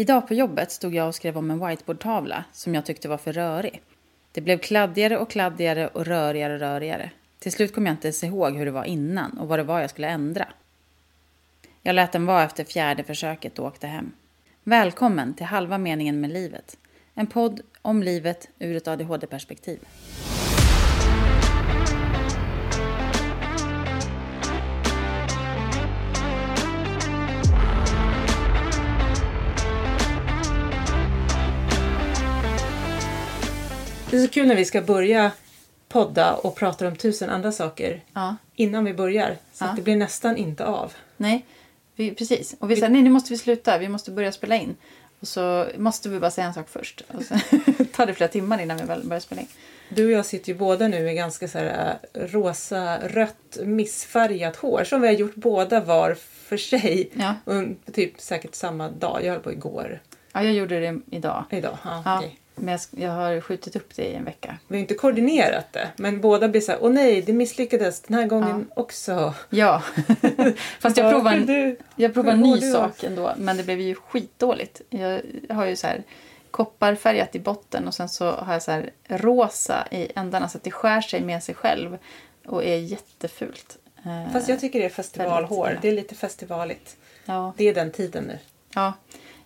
Idag på jobbet stod jag och skrev om en whiteboardtavla som jag tyckte var för rörig. Det blev kladdigare och kladdigare och rörigare och rörigare. Till slut kom jag inte ens ihåg hur det var innan och vad det var jag skulle ändra. Jag lät den vara efter fjärde försöket och åkte hem. Välkommen till Halva meningen med livet. En podd om livet ur ett ADHD-perspektiv. Det är så kul när vi ska börja podda och pratar om tusen andra saker Ja, innan vi börjar. Så Ja. att det blir nästan inte av. nej, vi, precis. Och vi sa nej, nu måste vi sluta, vi måste börja spela in. Och så måste vi bara säga en sak först. Och sen tar det flera timmar innan vi börjar spela in. Du och jag sitter ju båda nu med ganska så här äh, rosa, rött, missfärgat hår som vi har gjort båda var för sig. Ja. Och typ säkert samma dag. Jag höll på igår. Ja, jag gjorde det idag. Idag. Ja, Ja, okej. Men jag, jag har skjutit upp det i en vecka. Vi har inte koordinerat det. Men båda blir så här, åh nej, det misslyckades den här gången också. Ja, fast jag provade en, du? jag provade en ny sak ändå. Men det blev ju skitdåligt. Jag har ju så här kopparfärgat i botten och sen så har jag så här rosa i ändarna så att det skär sig med sig själv och är jättefult. Eh, Fast jag tycker det är festivalhår. Ja. Det är lite festivaligt. ja, Det är den tiden nu. ja,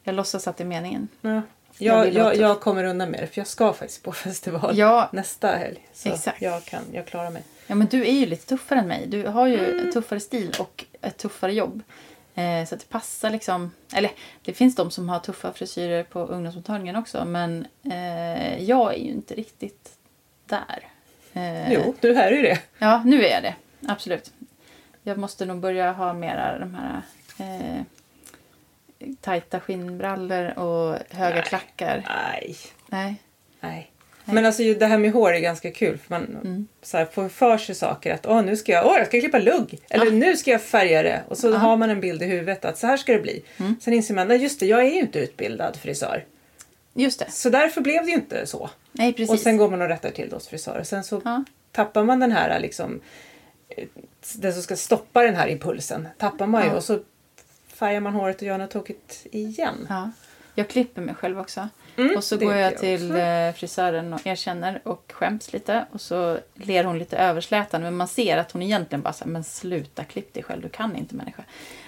jag låtsas att det är meningen. Ja. Jag Jag, jag, kommer undan med det för jag ska faktiskt på festival Ja, nästa helg. Så Exakt. jag, kan, jag klarar mig. Ja, men du är ju lite tuffare än mig. Du har ju Mm. tuffare stil och ett tuffare jobb. Eh, så att det passar liksom... Eller det finns de som har tuffa frisyrer på ungdomsmottagningen också. Men eh, jag är ju inte riktigt där. Eh, Jo, du här är ju det. Ja, nu är jag det. Absolut. Jag måste nog börja ha mera de här eh, tajta skinnbrallor och höga Nej. klackar. Nej. Nej. Nej. Men alltså det här med hår är ganska kul för man Mm. så här, får för sig saker att åh nu ska jag, åh, jag ska klippa lugg eller Ja. nu ska jag färga det och så Ja. har man en bild i huvudet att så här ska det bli. Mm. Sen inser man, nej just det, jag är ju inte utbildad frisör. Just det. Så därför blev det ju inte så. Nej, precis. Och sen går man och rättar till det hos frisör. Och sen så Ja. tappar man den här liksom eh, den som ska stoppa den här impulsen. Tappar man ju och så färgar man håret och gör något tokigt igen. Ja. Jag klipper mig själv också. Mm, och så det går jag jag till också. eh, frisören och erkänner och skäms lite. Och så ler hon lite överslätande. Men man ser att hon egentligen bara säger men sluta klipp dig själv, du kan inte människa.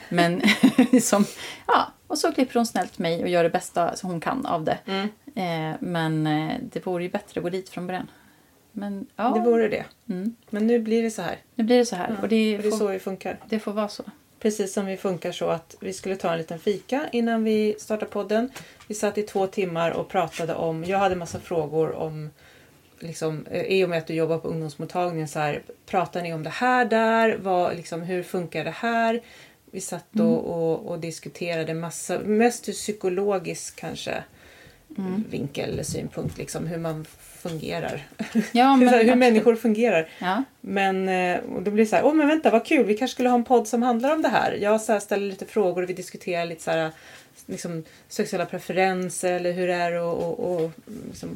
Men som, ja, och så klipper hon snällt mig och gör det bästa som hon kan av det. Mm, Eh, men eh, det vore ju bättre att gå dit från början. Men ja, Det vore det. mm, Men nu blir det så här. nu blir det så här. och det, För det är får, så vi funkar. det får vara så. Precis som vi funkar så att vi skulle ta en liten fika innan vi startar podden. Vi satt i två timmar och pratade om, jag hade massa frågor om Liksom, eh, I och med att du jobbar på ungdomsmottagningen, så här, pratar ni om det här där? Vad, liksom, hur funkar det här? Vi satt Mm. och, och, och diskuterade massa, mest ur psykologisk kanske Mm. vinkel eller synpunkt, liksom, hur man fungerar. Ja, men, hur absolut. människor fungerar. Ja, Men eh, och då blir det så här, åh men vänta vad kul, vi kanske skulle ha en podd som handlar om det här. Jag så här ställer lite frågor och vi diskuterar lite så här, liksom, sexuella preferenser eller hur det är och, och, och liksom,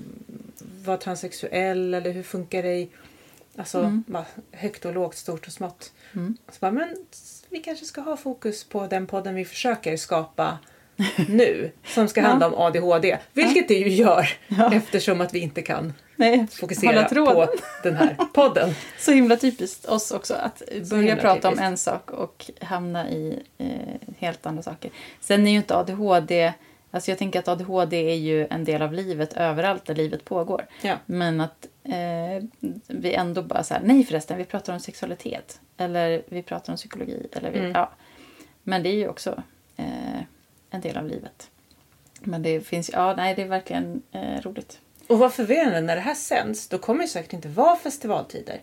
vara transsexuell eller hur funkar det i alltså, Mm. högt och lågt, stort och smått. mm. Så bara, men vi kanske ska ha fokus på den podden vi försöker skapa nu som ska handla om ADHD. Vilket det ju gör eftersom att vi inte kan Nej, fokusera på den här podden. Så himla typiskt oss också att börja prata om typiskt. en sak och hamna i eh, helt andra saker. Sen är ju inte ADHD, alltså jag tänker att ADHD är ju en del av livet överallt där livet pågår. Ja. Men att eh, vi ändå bara så här, nej förresten, vi pratar om sexualitet. Eller vi pratar om psykologi. Eller vi, Mm. ja. Men det är ju också eh, en del av livet. Men det finns ja, nej det är verkligen eh, roligt. Och vad förvirrande, när det här sänds då kommer det säkert inte vara festivaltider.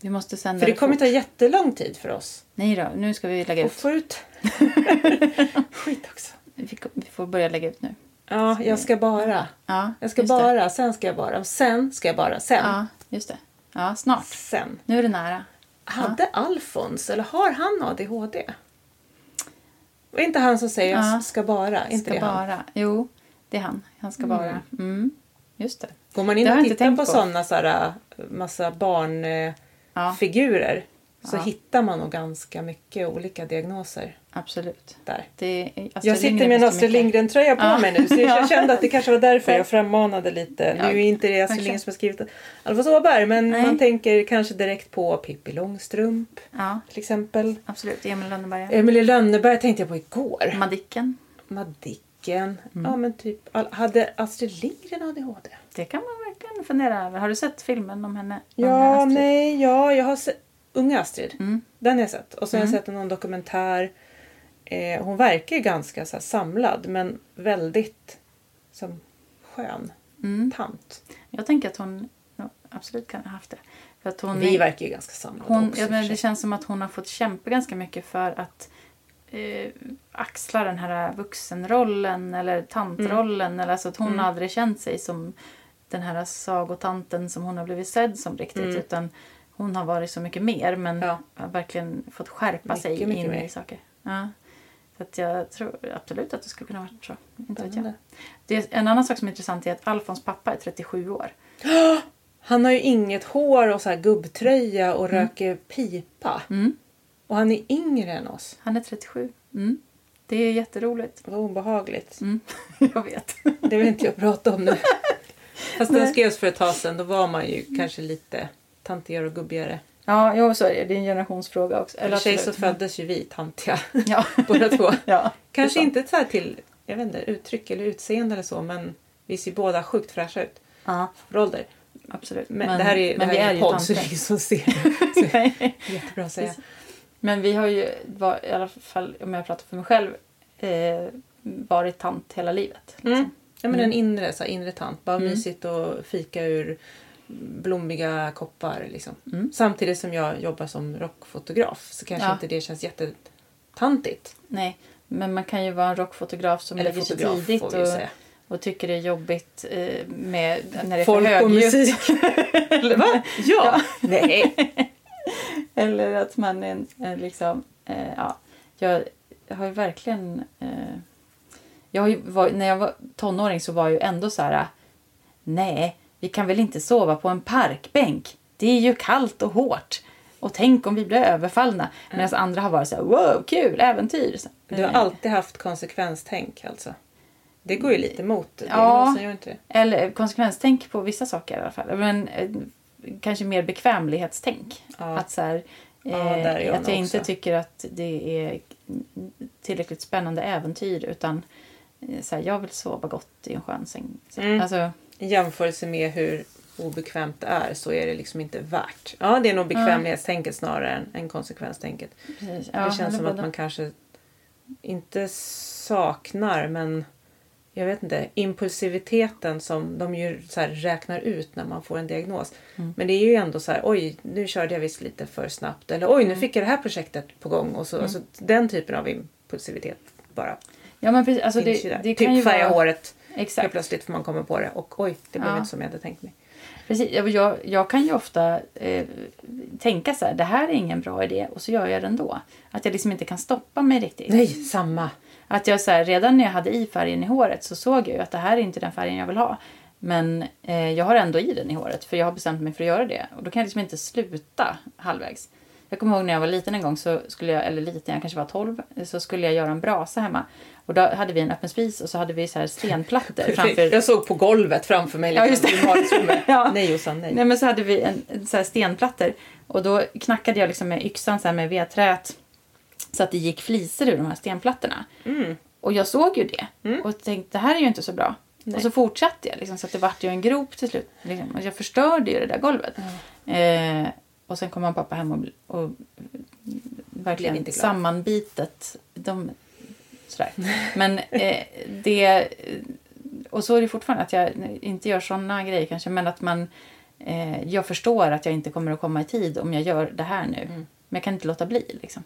Vi måste sända För det kommer fort. ta jättelång tid för oss. Nej då, nu ska vi lägga Och ut. få ut skit också. Vi, vi får börja lägga ut nu. Ja, jag ska bara. Ja, Jag ska just det. bara, sen ska jag bara. Och sen ska jag bara, sen. Ja, just det. Ja, snart. Sen. Nu är det nära. Hade Alfons, eller har han ADHD? Var inte han som säger Ja. ska bara? Inte Ska det han? bara. Jo, det är han. Han ska bara. Mm. Just det. Går man in och tittar på, sådana så här, massa barnfigurer Ja. så Ja. hittar man nog ganska mycket olika diagnoser. Absolut. där. Det är, Astrid Jag sitter med en det Astrid. Lindgren-tröja på Ja. mig nu så jag Ja. kände att det kanske var därför jag frammanade lite. Ja, nu är inte det Astrid. Lindgren som har skrivit Alfons Åberg men Nej. man tänker kanske direkt på Pippi Långstrump Ja, till exempel. absolut. Emil Lönneberga. Emilie Lönneberg tänkte jag på igår. Madicken. Madicken. Mm. Ja men typ, hade Astrid Lindgren ADHD? Det kan man verkligen fundera över. Har du sett filmen om henne? Ja, nej, ja, jag har sett Unga Astrid. Mm. Den har jag sett. Och så har Mm. jag sett någon dokumentär. Eh, hon verkar ju ganska så samlad men väldigt som skön Mm. tant. Jag tänker att hon absolut kan ha haft det. För att hon Vi är- verkar ju ganska samlade hon, också. ja, men det sig. känns som att hon har fått kämpa ganska mycket för att eh, axla den här vuxenrollen eller tantrollen. Eller alltså att hon Mm. aldrig känt sig som den här sagotanten som hon har blivit sedd som riktigt. Mm. Utan hon har varit så mycket mer men Ja. har verkligen fått skärpa sig Mycket, mycket in mer. i saker. Ja. Så att jag tror absolut att det skulle kunna vara så. Inte vet jag. Det är, en annan sak som är intressant är att Alfons pappa är 37 år. Han har ju inget hår och så här gubbtröja och röker pipa. Mm. Och han är yngre än oss. Han är 37. Mm. Det är jätteroligt. Vad obehagligt. Mm. Jag vet. Det vill inte jag prata om nu. Fast den Nej. skrevs för ett tag sedan. Då var man ju kanske lite tantigare och gubbigare. Ja, jo, så är det. Det är en generationsfråga också. Eller sig så absolut. föddes ju vi tantiga Ja. båda två. ja. Kanske är inte så till jag vet inte, uttryck eller utseende eller så men vi ser båda sjukt fräscha ut Ja, för ålder. absolut. Men, det här är, men det vi här är är ju en podd så det är ingen som ser. Jättebra att säga. Men vi har ju, var, i alla fall om jag pratar för mig själv, eh, varit tant hela livet. Liksom. Mm. Ja, men Mm. en inre, så här, inre tant. Bara Mm. mysigt och fika ur blommiga koppar. Liksom. Mm. Samtidigt som jag jobbar som rockfotograf så kanske Ja. inte det känns jättetantigt. Nej, men man kan ju vara en rockfotograf som Eller lägger sig tidigt och, och tycker det är jobbigt eh, med, när det är Folk för högljutt. musik. Eller, Va? Ja! Nej. Eller att man är en, liksom, eh, ja, jag, har ju verkligen, eh, jag ju var, när jag var tonåring så var jag ju ändå så här, nej, vi kan väl inte sova på en parkbänk, det är ju kallt och hårt. Och tänk om vi blir överfallna. Medan andra har varit så här, wow, kul, äventyr. Du har alltid haft konsekvenstänk alltså? Det går ju lite emot. Det Ja. Eller konsekvenstänk på vissa saker i alla fall. Men eh, kanske mer bekvämlighetstänk. Ja. Att, så här, Ja, eh, jag att jag inte tycker att det är tillräckligt spännande äventyr utan eh, så här, jag vill sova gott i en skön säng. Så, Mm. Alltså, I jämförelse med hur obekvämt det är så är det liksom inte värt. Ja, det är nog bekvämlighetstänket snarare än, än konsekvenstänket. precis. det Ja, känns eller som att man kanske inte saknar men jag vet inte, impulsiviteten som de ju så räknar ut när man får en diagnos. Mm. Men det är ju ändå så här, oj nu körde jag visst lite för snabbt eller oj Mm. nu fick jag det här projektet på gång. Och så, alltså, den typen av impulsivitet bara Ja, men precis. Alltså, det, det kan typ färga vara... håret helt Exakt. plötsligt för man kommer på det och oj det blev Ja. inte som jag hade tänkt mig. Precis. Jag, jag, jag kan ju ofta eh, tänka så här, det här är ingen bra idé och så gör jag det ändå. Att jag liksom inte kan stoppa mig riktigt. Nej, samma. Att jag så här, redan när jag hade i färgen i håret så såg jag ju att det här är inte den färgen jag vill ha. Men eh, jag har ändå i den i håret för jag har bestämt mig för att göra det. Och då kan jag liksom inte sluta halvvägs. Jag kommer ihåg när jag var liten en gång, så skulle jag, eller liten, jag kanske var 12, så skulle jag göra en brasa hemma. Och då hade vi en öppen spis och så hade vi så här stenplattor framför... Jag såg på golvet framför mig. Ja, just det. i vardagsrummet. Ja. Nej Jossan, nej. Nej men så hade vi en, så här stenplattor och då knackade jag liksom med yxan så här med vedträt så att det gick fliser ur de här stenplattorna. Mm. Och jag såg ju det och tänkte det här är ju inte så bra. Nej. Och så fortsatte jag liksom, så att det vart ju en grop till slut. Liksom. Och jag förstörde ju det där golvet. Eh, och sen kom han pappa hem och, och Blev verkligen sammanbitet. De, sådär. Men eh, det... Och så är det fortfarande att jag inte gör såna grejer kanske. Men att man... Eh, jag förstår att jag inte kommer att komma i tid om jag gör det här nu. Mm. Men jag kan inte låta bli liksom.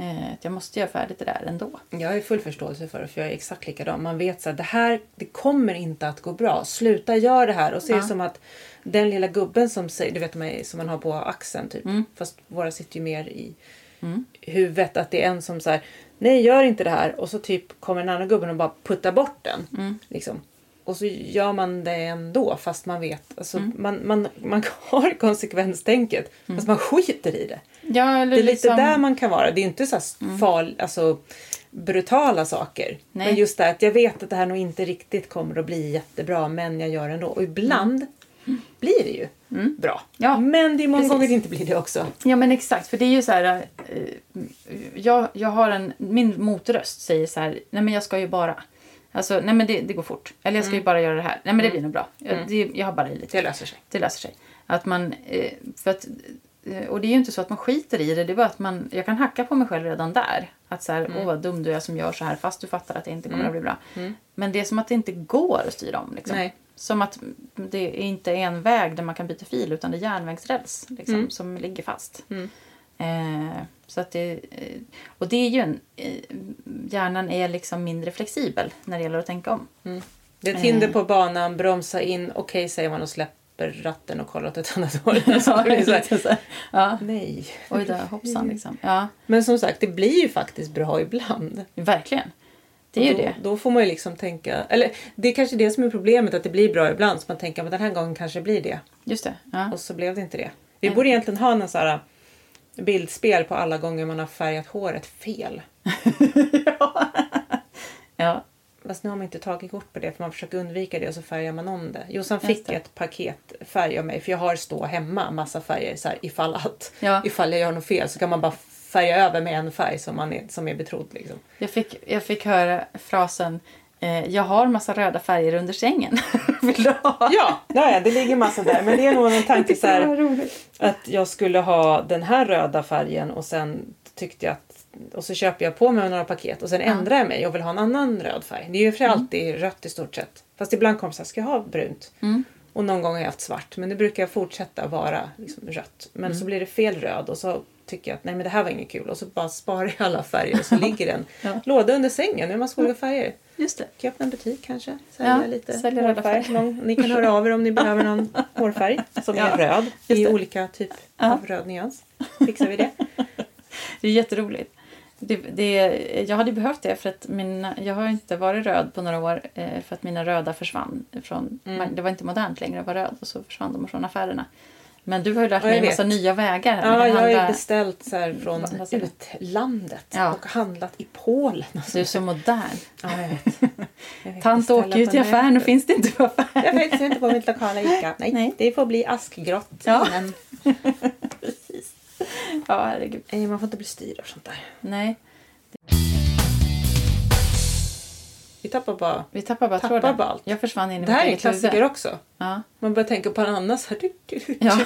Eh, att jag måste göra färdigt det där ändå. Jag har full förståelse för det för jag är exakt likadan. Man vet så att det här det kommer inte att gå bra. Sluta gör det här. Och så är det Ja. som att den lilla gubben som säger, du vet som man har på axeln typ. Mm. Fast våra sitter ju mer i Mm. huvudet. Att det är en som säger nej gör inte det här. Och så typ kommer en annan gubben och bara puttar bort den. Mm. Liksom. Och så gör man det ändå fast man vet. Alltså, Mm. man, man, man har konsekvenstänket fast man skiter i det. Ja, Det är lite liksom... där man kan vara. Det är inte så fal, alltså, brutala saker. Nej. Men just det att jag vet att det här nog inte riktigt kommer att bli jättebra men jag gör ändå. Och ibland blir det ju bra. Ja, men det är många precis. gånger det inte blir det också. Ja men exakt, för det är ju så här. Eh, jag, jag har en, min motröst säger så här, nej men jag ska ju bara. Alltså, nej men det, det går fort. Eller jag ska ju bara göra det här. Nej men det blir nog bra. Jag, det, jag har bara i lite. Det löser sig. Det löser sig. Att man, eh, för att, eh, och det är ju inte så att man skiter i det. Det är bara att man, jag kan hacka på mig själv redan där. Att så här, åh vad dum du är som gör så här fast du fattar att det inte kommer att bli bra. Men det är som att det inte går att styra om. Liksom. Nej. Som att det är inte är en väg där man kan byta fil utan det är järnvägsräls liksom, som ligger fast. Eh, så att det, eh, och det är ju en, eh, hjärnan är liksom mindre flexibel när det gäller att tänka om. Det är ett hinder på banan, bromsa in, okej säger man och släpper ratten och kollar åt ett annat håll. Det här. ja. Nej. Oj då, hoppsan liksom. Ja, Men som sagt, det blir ju faktiskt bra ibland. verkligen. Det är ju Och då, det. Då får man ju liksom tänka, eller det är kanske det som är problemet att det blir bra ibland. Så man tänker att den här gången kanske det blir det. Just det. Ja. Och så blev det inte det. Vi borde egentligen ha en sån här bildspel på alla gånger man har färgat håret fel. ja. Fast nu har man inte tagit kort på det för man försöker undvika det och så färgar man om det. Jossan fick det. ett paket färg av mig för jag har stå hemma massa färger så här, ifall att. Ja. Ifall jag gör något fel så kan man bara färga över med en färg som, man är, som är betrodd. Liksom. Jag, fick, jag fick höra frasen Jag har massa röda färger under sängen. Vill du ha? Ja, ja, det ligger massa där. Men det är nog en tanke så här, att jag skulle ha den här röda färgen och sen tyckte jag att och så köper jag på mig några paket och sen ändrar jag mig och vill ha en annan röd färg. Det är ju för alltid rött i stort sett. Fast ibland kommer det så här, ska jag ha brunt? Och någon gång har jag haft svart. Men det brukar jag fortsätta vara liksom, rött. Men så blir det fel röd och så tycker jag att nej men det här var inget kul. Och så bara sparar jag alla färger och så ligger en Ja. låda under sängen med massa olika färger. Just det. Kan jag öppna en butik kanske? Sälja Ja, lite sälja hårfärg. Någon, ni kan höra av er om ni behöver någon hårfärg som Ja, är röd i olika typ av röd nyans. Fixar vi det? Det är jätteroligt. Det, det, jag hade behövt det för att mina, jag har inte varit röd på några år eh, för att mina röda försvann. Från, Mm. Det var inte modernt längre att vara röd och så försvann de från affärerna. Men du har ju lärt mig en massa nya vägar. Ja, jag har ju beställt så här från utlandet Ja. och handlat i Polen. Du är så modern. Ja, jag vet. Jag vet. Tant åker ju till affären och finns det inte på affären. Jag vet inte på mitt lokala Ica. Nej, Nej. det får bli askgrått. Ja. Men, Precis. Ja, herregud. man får inte bli styrd av sånt där. Nej, Vi tappar bara... vi tappar bara Tappar tråden. bara allt. Jag försvann in i Det här är en klassiker huvud. också. Ja. Man börjar tänka på en annan så här. Ja.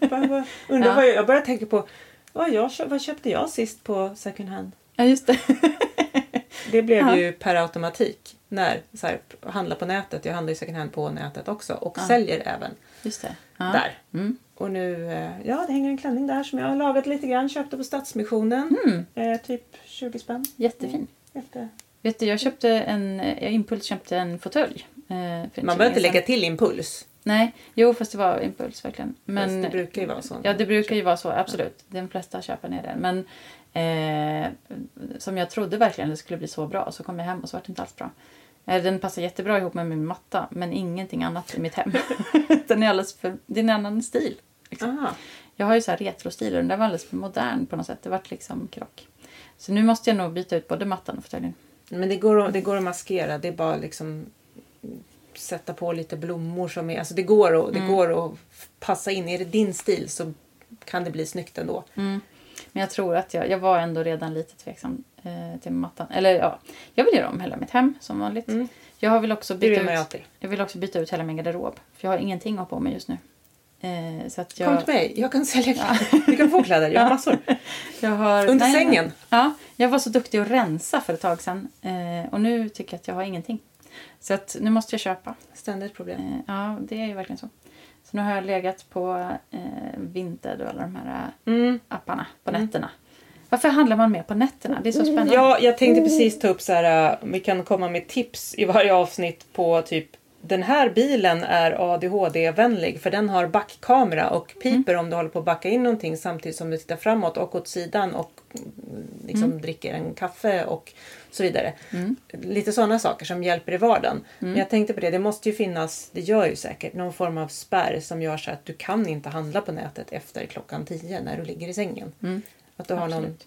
Bara, undrar Ja. vad jag, jag börjar tänka på vad, jag, vad köpte jag sist på second hand? ja, just det. Det blev Ja. ju per automatik när så här, handla på nätet. Jag handlar ju second hand på nätet också och Ja. säljer även Just det. Ja. där. Mm. Och nu, eh, ja det hänger en klänning där som jag har lagat lite grann. Köpte på Stadsmissionen. Mm. Eh, typ 20 spänn. Jättefin. Efter. Vet du, jag köpte en, jag impuls köpte en fåtölj. eh, Man behöver inte lägga till impuls. Nej, jo fast det var impuls verkligen. Men, Fast det brukar ju vara så. Ja, det brukar ju vara så, absolut. De flesta köper ner den. Men eh, som jag trodde verkligen det skulle bli så bra så kom jag hem och så var det inte alls bra. Eh, Den passar jättebra ihop med min matta men ingenting annat i mitt hem. den är alldeles för, det är en annan stil. Liksom. Jag har ju så här retrostil och den där var alldeles för modern på något sätt. Det vart liksom krock. Så nu måste jag nog byta ut både mattan och fåtöljen. Men det går, att, det går att maskera. Det är bara liksom sätta på lite blommor som är... Alltså det går att, det går att passa in. Är det din stil så kan det bli snyggt ändå. Men jag tror att jag, jag var ändå redan lite tveksam eh, till mattan. Eller ja, jag vill göra om hela mitt hem som vanligt. Mm. Jag vill också byta vill ut, jag vill också byta ut hela min garderob. För jag har ingenting att ha på mig just nu. Eh, så att jag, Kom till mig. Jag kan sälja kläder. Du kan få kläder. Jag har massor. jag har, Under nej, sängen? Ja, jag var så duktig att rensa för ett tag sedan. Eh, och nu tycker jag att jag har ingenting. Så att nu måste jag köpa. Ständigt problem. Eh, ja, det är ju verkligen så. Så nu har jag legat på eh, Vinted och alla de här eh, Mm. apparna på nätterna. Varför handlar man mer på nätterna? Det är så spännande. Ja, jag tänkte precis ta upp så här. äh, Vi kan komma med tips i varje avsnitt på typ den här bilen är ADHD-vänlig för den har backkamera och piper om du håller på att backa in någonting samtidigt som du tittar framåt och åt sidan och mm, liksom dricker en kaffe och så vidare. Lite sådana saker som hjälper i vardagen. Men jag tänkte på det, det måste ju finnas, det gör ju säkert, någon form av spärr som gör så att du kan inte handla på nätet efter klockan 10 när du ligger i sängen. Att du har någon, Absolut.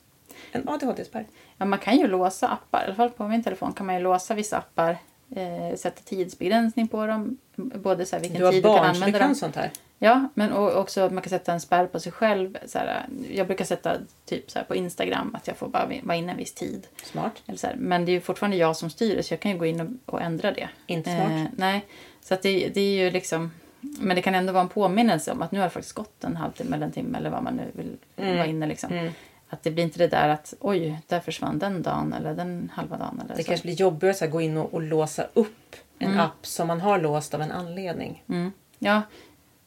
en ADHD-spärr. Ja, man kan ju låsa appar. I alla fall på min telefon kan man ju låsa vissa appar. Eh, sätta tidsbegränsning på dem. Både så här, vilken Du har tid du kan barn som använda kan dem. sånt här. Ja, men och också att man kan sätta en spärr på sig själv. Så här, jag brukar sätta typ så här på Instagram att jag får bara vara inne en viss tid. Smart. Eller så här. Men det är ju fortfarande jag som styr det så jag kan ju gå in och, och ändra det. Inte smart. Eh, nej, så att det, det är ju liksom... Men det kan ändå vara en påminnelse om att nu har det faktiskt gått en halvtimme eller en timme eller vad man nu vill vara inne. Liksom. Mm. Att det blir inte det där att oj, där försvann den dagen eller den halva dagen. Eller Det så. kanske blir jobbigare att gå in och, och låsa upp en app som man har låst av en anledning. Mm. Ja,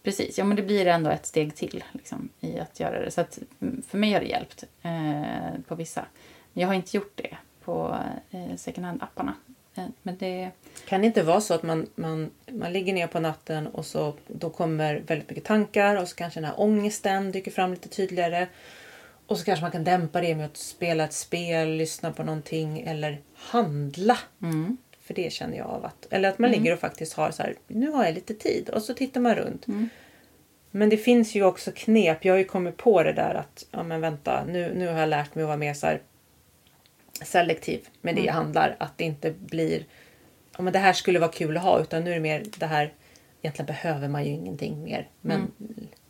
precis. Ja, men det blir ändå ett steg till liksom, i att göra det. Så att, mm, för mig har det hjälpt eh, på vissa. Jag har inte gjort det på eh, second hand-apparna. Eh, men det... Kan det inte vara så att man, man, man ligger ner på natten och så då kommer väldigt mycket tankar och så kanske den här ångesten dyker fram lite tydligare. Och så kanske man kan dämpa det med att spela ett spel, lyssna på någonting eller handla. Mm. För det känner jag av att... Eller att man ligger och faktiskt har så här, nu har jag lite tid och så tittar man runt. Mm. Men det finns ju också knep. Jag har ju kommit på det där att, ja men vänta, nu, nu har jag lärt mig att vara mer så här selektiv med det jag handlar. Att det inte blir, ja men det här skulle vara kul att ha utan nu är det mer det här, egentligen behöver man ju ingenting mer. Men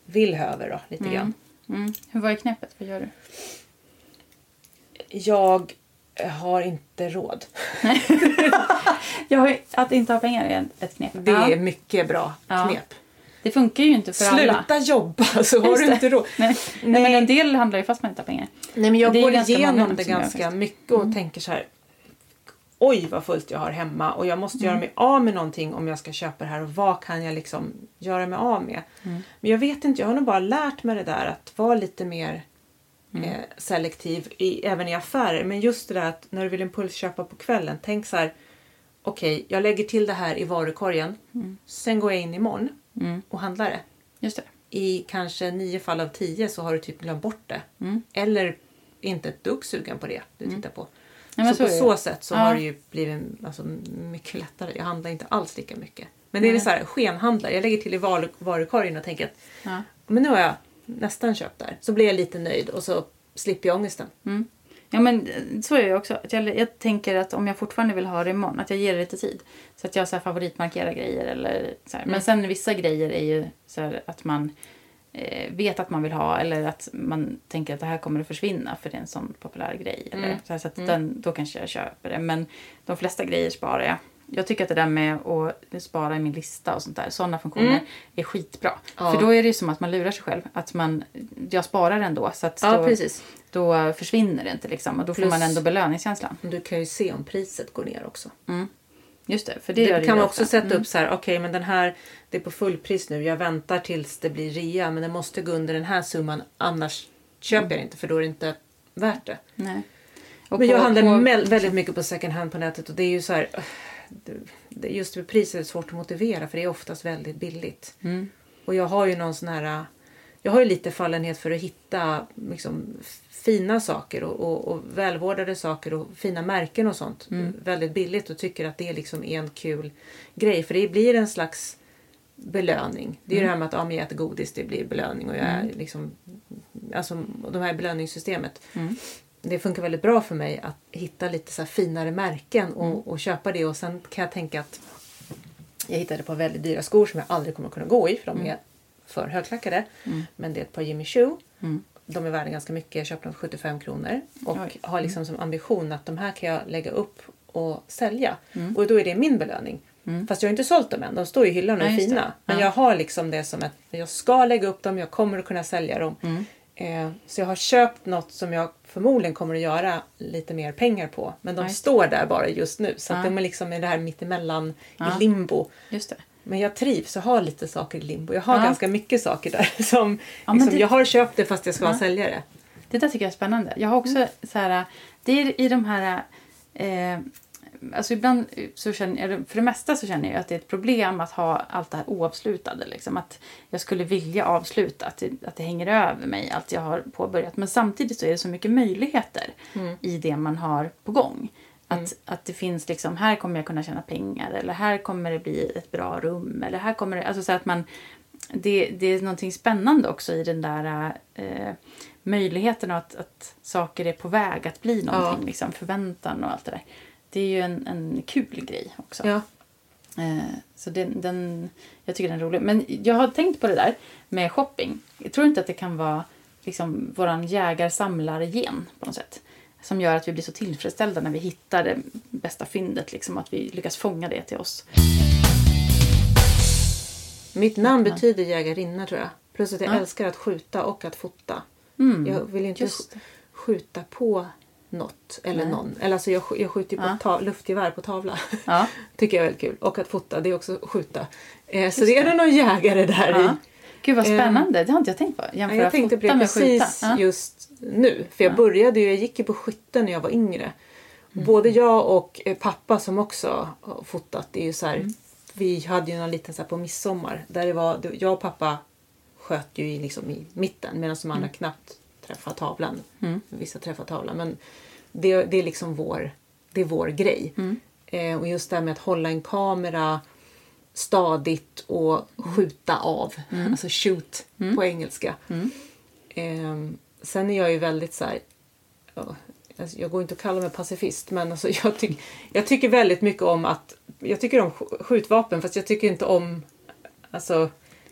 vill höver då lite grann. Mm. Hur var det knepet? Vad gör du? Jag har inte råd. Har, att inte ha pengar är ett knep. Det Ja. är mycket bra Ja. knep. Det funkar ju inte för alla. Sluta jobba så har du inte råd. Nej. Nej. men en del handlar ju fast man inte har pengar. Nej men jag Det går igenom det Mm. ganska mycket och tänker så här. Oj vad fullt jag har hemma och jag måste Mm. göra mig av med någonting om jag ska köpa det här och vad kan jag liksom göra mig av med? Mm. Men jag vet inte, jag har nog bara lärt mig det där att vara lite mer Mm. eh, selektiv i, även i affärer. Men just det där att när du vill impulsköpa på kvällen, tänk så här. Okej, jag lägger till det här i varukorgen. Sen går jag in imorgon Mm. och handlar det Just det. i kanske nio fall av tio så har du typ glömt bort det. Mm. Eller inte ett dugg sugen på det du tittar på. Nej, men så, på så sätt så Ja. har det ju blivit alltså, mycket lättare. Jag handlar inte alls lika mycket. Men det är så här, skenhandlar. Jag lägger till i varu- varukorgen och tänker att Ja. men nu har jag nästan köpt där. Så blir jag lite nöjd och så slipper jag ångesten. Mm. Ja men eh, så är jag också. Att jag, jag tänker att om jag fortfarande vill ha det imorgon, att jag ger det lite tid. Så att jag så här favoritmarkerar grejer eller så. Mm. Men sen vissa grejer är ju så här att man eh, vet att man vill ha eller att man tänker att det här kommer att försvinna för det är en sån populär grej. Eller, Mm. så, här, så att den, då kanske jag köper det. Men de flesta grejer sparar jag. Jag tycker att det där med att spara i min lista och sånt där, sådana funktioner Mm. är skitbra. Ja. För då är det ju som att man lurar sig själv. Att man, jag sparar ändå. Så att Ja, då, precis. då försvinner det inte liksom. Och då Plus- får man ändå belöningskänslan. Du kan ju se om priset går ner också. Just det, för det, Det, gör det kan ju man också ofta. sätta Mm. upp så här, okej men den här det är på fullpris nu. Jag väntar tills det blir rea men det måste gå under den här summan annars köper jag det inte för då är det inte värt det. Nej. Och Men jag på- handlar på- väldigt mycket på second hand på nätet och det är ju så här. Just med priset är det svårt att motivera för det är oftast väldigt billigt. Mm. Och jag har ju någon sån här... Jag har ju lite fallenhet för att hitta liksom, fina saker och, och, och välvårdade saker och fina märken och sånt. Mm. Väldigt billigt och tycker att det liksom är en kul grej. För det blir en slags belöning. Det är Mm. det här med att ja, men jag äter godis, det blir belöning. Och jag är liksom, alltså, de här belöningssystemet. Mm. Det funkar väldigt bra för mig att hitta lite så finare märken och, Mm. och köpa det. Och sen kan jag tänka att jag hittade på väldigt dyra skor som jag aldrig kommer kunna gå i för de är för högklackade. Men det är ett par Jimmy Choo. Mm. De är värda ganska mycket. Jag köpte dem för 75 kronor. Och Oj. har liksom som ambition att de här kan jag lägga upp och sälja. Mm. Och då är det min belöning. Fast jag har inte sålt dem än. De står i hyllan och är fina. Men Ja. jag har liksom det som att jag ska lägga upp dem. Jag kommer att kunna sälja dem. Mm. Eh, så jag har köpt något som jag förmodligen kommer att göra lite mer pengar på. Men de det. står där bara just nu. Så att Ja. de är liksom i det här mittemellan Ja. i limbo. Just det. Men jag trivs och har lite saker i limbo. Jag har Ja. ganska mycket saker där. Som, Ja, liksom, det- Jag har köpt det fast jag ska Ja. sälja det. Det där tycker jag är spännande. Jag har också Mm. så här, det är i de här eh, alltså ibland så känner jag, för det mesta så känner jag att det är ett problem att ha allt det här oavslutade. Liksom. Att jag skulle vilja avsluta, att det, att det hänger över mig, allt jag har påbörjat. Men samtidigt så är det så mycket möjligheter Mm. i det man har på gång. Att, att det finns liksom, här kommer jag kunna tjäna pengar eller här kommer det bli ett bra rum. Eller här kommer det, alltså så att man, det, det är någonting spännande också i den där eh, möjligheten att, att saker är på väg att bli någonting. Ja. Liksom, förväntan och allt det där. Det är ju en, en kul grej också. Ja. Eh, så den, den, jag tycker den är rolig. Men jag har tänkt på det där med shopping. Jag tror inte att det kan vara liksom, våran jägar-samlare-gen på något sätt. Som gör att vi blir så tillfredsställda när vi hittar det bästa fyndet. Liksom, att vi lyckas fånga det till oss. Mitt namn betyder jägarinna tror jag. Plus att jag Ja. älskar att skjuta och att fota. Mm, Jag vill inte skjuta på något eller Nej. någon. Eller alltså jag, jag skjuter ju på Ja. ta- luftgevär på tavla. Ja, Tycker jag är väldigt kul. Och att fota, det är också skjuta. Eh, så det är nog någon jägare där i. ja. Gud vad Eh, spännande. Det har inte jag tänkt på. Jämföra jag tänkte på det precis Ja. just nu. För jag började ju, jag gick ju på skytte när jag var yngre. Både jag och eh, pappa som också har fotat, det är ju så här, vi hade ju någon liten så här på midsommar. Där det var, det- jag och pappa sköt ju i, liksom i mitten medan de andra knappt träffade tavlan. Vissa träffar tavlan. Men det, det är liksom vår, det är vår grej. Eh, och just det här med att hålla en kamera stadigt och skjuta av. Alltså shoot på engelska. Ehm, sen är jag ju väldigt så här, alltså jag går inte att kalla mig pacifist men alltså jag, tyck, jag tycker väldigt mycket om att, jag tycker om sk- skjutvapen fast jag tycker inte om, alltså,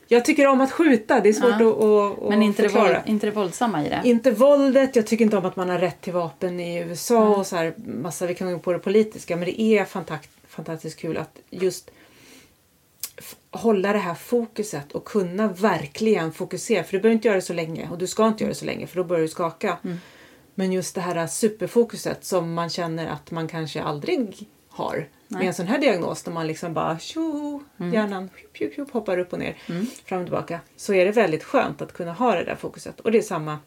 jag tycker om att skjuta, det är svårt Ja. att, att, Men inte det, förklara. våld, inte det våldsamma i det. Inte våldet, jag tycker inte om att man har rätt till vapen i USA Mm. och så här massa, vi kan gå in på det politiska, men det är fantakt, fantastiskt kul att just hålla det här fokuset och kunna verkligen fokusera. För du behöver inte göra det så länge och du ska inte göra det så länge för då börjar du skaka. Mm. Men just det här superfokuset som man känner att man kanske aldrig har med Nej. en sån här diagnos när man liksom bara tjo, Mm. hjärnan tjup, tjup, hoppar upp och ner, fram och tillbaka. Så är det väldigt skönt att kunna ha det där fokuset. Och det är samma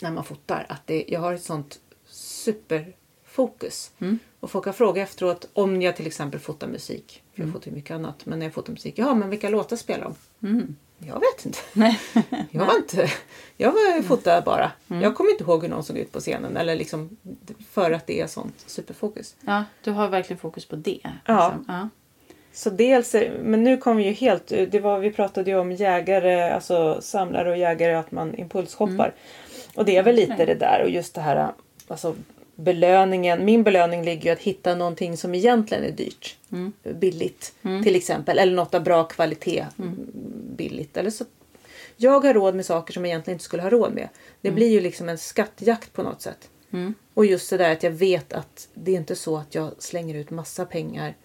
när man fotar. Att det, jag har ett sånt superfokus. Mm. Och folk har frågat efteråt om jag till exempel fotar musik. För jag fotar ju mycket annat. Men när jag fotar musik, ja men vilka låtar spelar de? Mm. Jag vet inte. Nej. Jag var inte... Jag var fotade bara. Mm. Jag kommer inte ihåg hur någon såg ut på scenen. Eller liksom för att det är sånt superfokus. Ja, du har verkligen fokus på det. Ja. liksom. ja. Så dels, men nu kommer vi ju helt, det var, vi pratade ju om jägare, alltså samlare och jägare, att man impulsshoppar. Och det är väl lite det där och just det här, alltså belöningen. Min belöning ligger ju att hitta någonting som egentligen är dyrt. Billigt till exempel. Eller något av bra kvalitet. Billigt. Eller så jag har råd med saker som jag egentligen inte skulle ha råd med. Det blir ju liksom en skattjakt på något sätt. Mm. Och just det där att jag vet att det är inte så att jag slänger ut massa pengar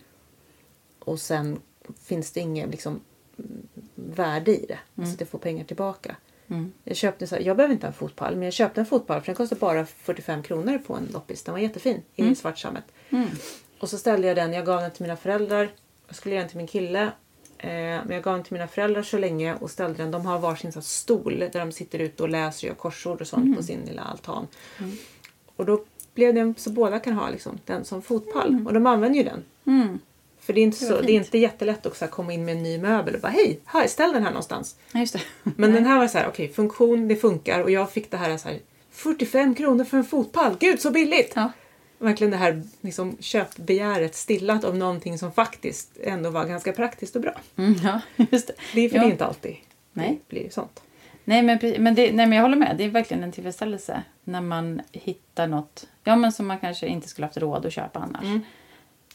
och sen finns det ingen liksom, mm, värde i det. Alltså att jag får pengar tillbaka. Mm. Jag, köpte så här, jag behöver inte ha en fotpall men jag köpte en fotpall för den kostade bara 45 kronor på en loppis. Den var jättefin i svart sammet. Mm. Och så ställde jag den, jag gav den till mina föräldrar. Jag skulle ge den till min kille. Eh, men jag gav den till mina föräldrar så länge och ställde den. De har varsin här stol där de sitter ute och läser och gör korsord och sånt på sin lilla altan. Och då blev det så båda kan ha liksom, den som fotpall. Och de använder ju den. Mm. För det är inte, så, det är inte jättelätt också att komma in med en ny möbel och bara hej, här, ställ den här någonstans. Ja, just det. Men den här var så här, okej, funktion, det funkar och jag fick det här så här 45 kronor för en fotpall, gud så billigt! Ja. Verkligen det här liksom, köpbegäret stillat av någonting som faktiskt ändå var ganska praktiskt och bra. Mm, ja, just det. Det är för Ja. det är inte alltid Nej. det blir sånt. Nej men, men, det, nej men jag håller med. Det är verkligen en tillfredsställelse när man hittar något ja, men som man kanske inte skulle haft råd att köpa annars.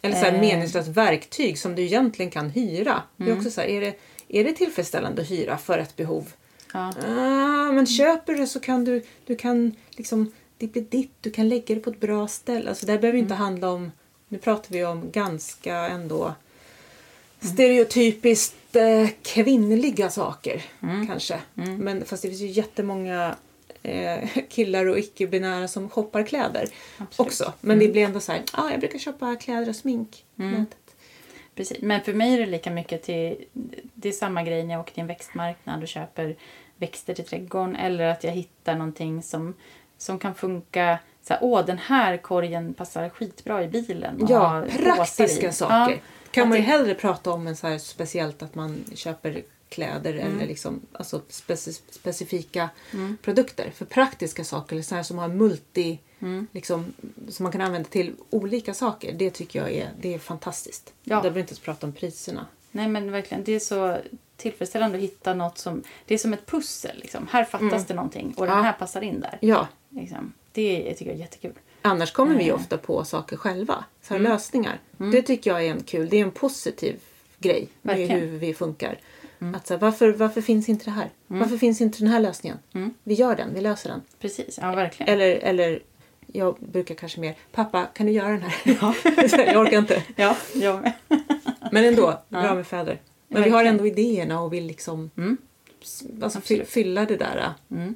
Eller så här Eh. meningslöst verktyg som du egentligen kan hyra. Det Mm. är också så här, är det, är det tillfredsställande att hyra för ett behov? Ja. Ah, men köper du så kan du, du kan liksom, det blir ditt, du kan lägga det på ett bra ställe. Alltså det här behöver inte handla om, nu pratar vi om ganska ändå stereotypiskt eh, kvinnliga saker kanske. Men fast det finns ju jättemånga eh, killar och icke-binära som shoppar kläder Absolut. också. Men det blir ändå så här, ah, jag brukar köpa kläder och smink på nätet. Precis. Men för mig är det lika mycket till... Det är samma grej när jag åker till en växtmarknad och köper växter till trädgården. Eller att jag hittar någonting som, som kan funka så här, åh den här korgen passar skitbra i bilen. och Ja, praktiska i." saker. Ja, kan man ju det- hellre prata om än så här speciellt att man köper kläder Mm. eller liksom, alltså speci- specifika produkter. För praktiska saker, eller så här som har multi, Mm. liksom, som man kan använda till olika saker. Det tycker jag är, det är fantastiskt. Ja. Där behöver vi inte ens prata om priserna. Nej men verkligen, det är så tillfredsställande att hitta något som... Det är som ett pussel. Liksom. Här fattas det någonting och den Mm. Ja. här passar in där. Ja, Liksom. Det tycker jag är jättekul. annars kommer vi Mm. ofta på saker själva. Så här lösningar. Det tycker jag är en kul, det är en positiv grej med Verkligen. hur vi funkar. Att så här, varför, varför finns inte det här? Varför finns inte den här lösningen? Vi gör den, vi löser den. Precis, ja verkligen. Eller, eller jag brukar kanske mer, pappa kan du göra den här? jag orkar inte. Ja, jag med. Men ändå, bra med fäder. Men vi har ändå idéerna och vill liksom Mm. alltså, fy, fylla det där Mm.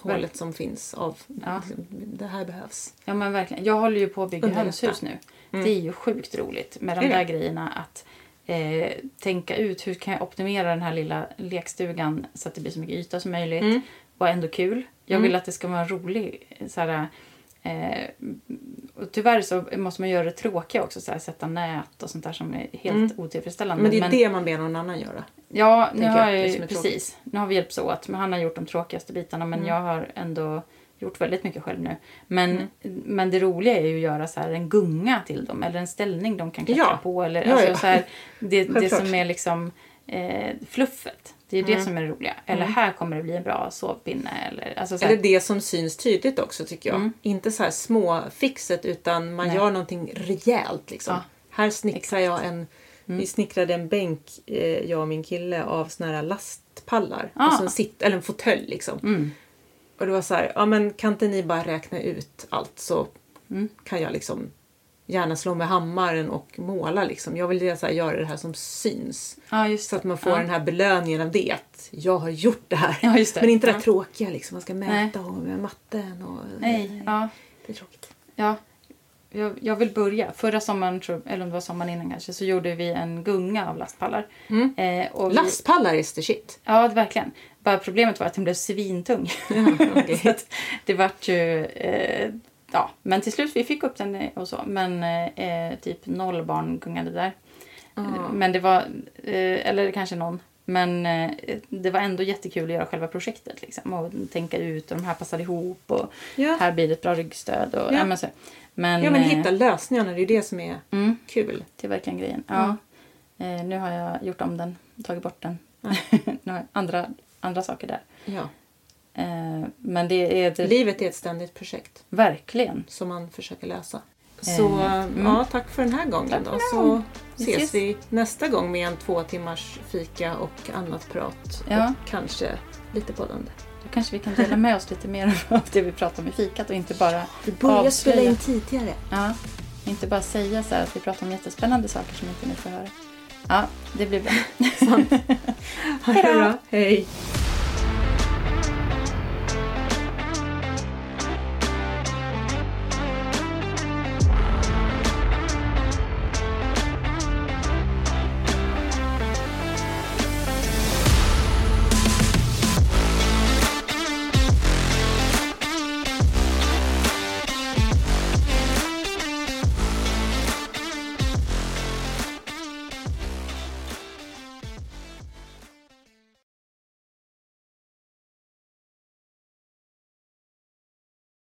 hålet som finns av Ja. liksom, det här behövs. Ja men verkligen. Jag håller ju på att bygga hönshus nu. Det är ju sjukt roligt med de där grejerna att eh, tänka ut hur kan jag optimera den här lilla lekstugan så att det blir så mycket yta som möjligt Mm. och ändå kul. Jag vill att det ska vara rolig så här, eh, och tyvärr så måste man göra det tråkiga också, så här, sätta nät och sånt där som är helt otillfredsställande. Men det är det man ber någon annan göra. Ja, nu har jag, jag, precis. Nu har vi hjälpts åt. Men han har gjort de tråkigaste bitarna men jag har ändå gjort väldigt mycket själv nu. Men, men det roliga är ju att göra så här en gunga till dem eller en ställning de kan klättra Ja. på. Eller, Ja, alltså, ja. Så här, det, det som är liksom eh, fluffet. Det är det som är det roliga. Eller här kommer det bli en bra sovpinne. Eller, alltså, så här, Eller det som syns tydligt också tycker jag. Inte så här små fixet utan man Nej. gör någonting rejält. Liksom. Här snickrar jag en... Vi snickrade en bänk, eh, jag och min kille, av såna här lastpallar. Ah. Alltså en sitt, eller en fåtölj liksom. Mm. Och det var så här, ja men kan inte ni bara räkna ut allt så Mm. kan jag liksom gärna slå med hammaren och måla liksom. Jag vill så här, göra det här som syns. ja, Så att man får ja. den här belöningen av det. Att jag har gjort det här. Ja, det. Men inte det Ja. tråkiga liksom. Man ska mäta Nej. och med matten och... Nej, ja. Det är tråkigt. Ja, jag, jag vill börja. Förra sommaren, eller om det var sommaren innan kanske, så gjorde vi en gunga av lastpallar. Eh, och vi, Lastpallar is the shit. Ja, verkligen. Bara problemet var att den blev svintung. Ja, så att det vart ju... Eh, ja, men till slut vi fick upp den eh, och så. Men eh, typ noll barn gungade där. Men det var... Eh, eller kanske någon. Men eh, det var ändå jättekul att göra själva projektet. Liksom, och tänka ut och de här passar ihop. Och Ja. här blir det ett bra ryggstöd. Och, Ja. ja. men så. Men, ja men eh, hitta lösningarna, det är det som är Mm, kul. det är verkligen grejen. Ja. Eh, nu har jag gjort om den, tagit bort den. jag andra, andra saker där. Ja. Eh, men det är det, Livet är ett ständigt projekt verkligen. som man försöker lösa. Så Eh, mm. ja, tack för den här gången Tack då. Så. Vi ses ses. vi nästa gång med en två timmars fika och annat prat. Ja. Och kanske lite poddande. Då kanske vi kan dela med oss lite mer av det vi pratar om i fikat och inte bara Vi börjar spela in tidigare. Ja, inte bara säga så här att vi pratar om jättespännande saker som inte ni får höra. Ja, det blir bra. Det bra. Hej!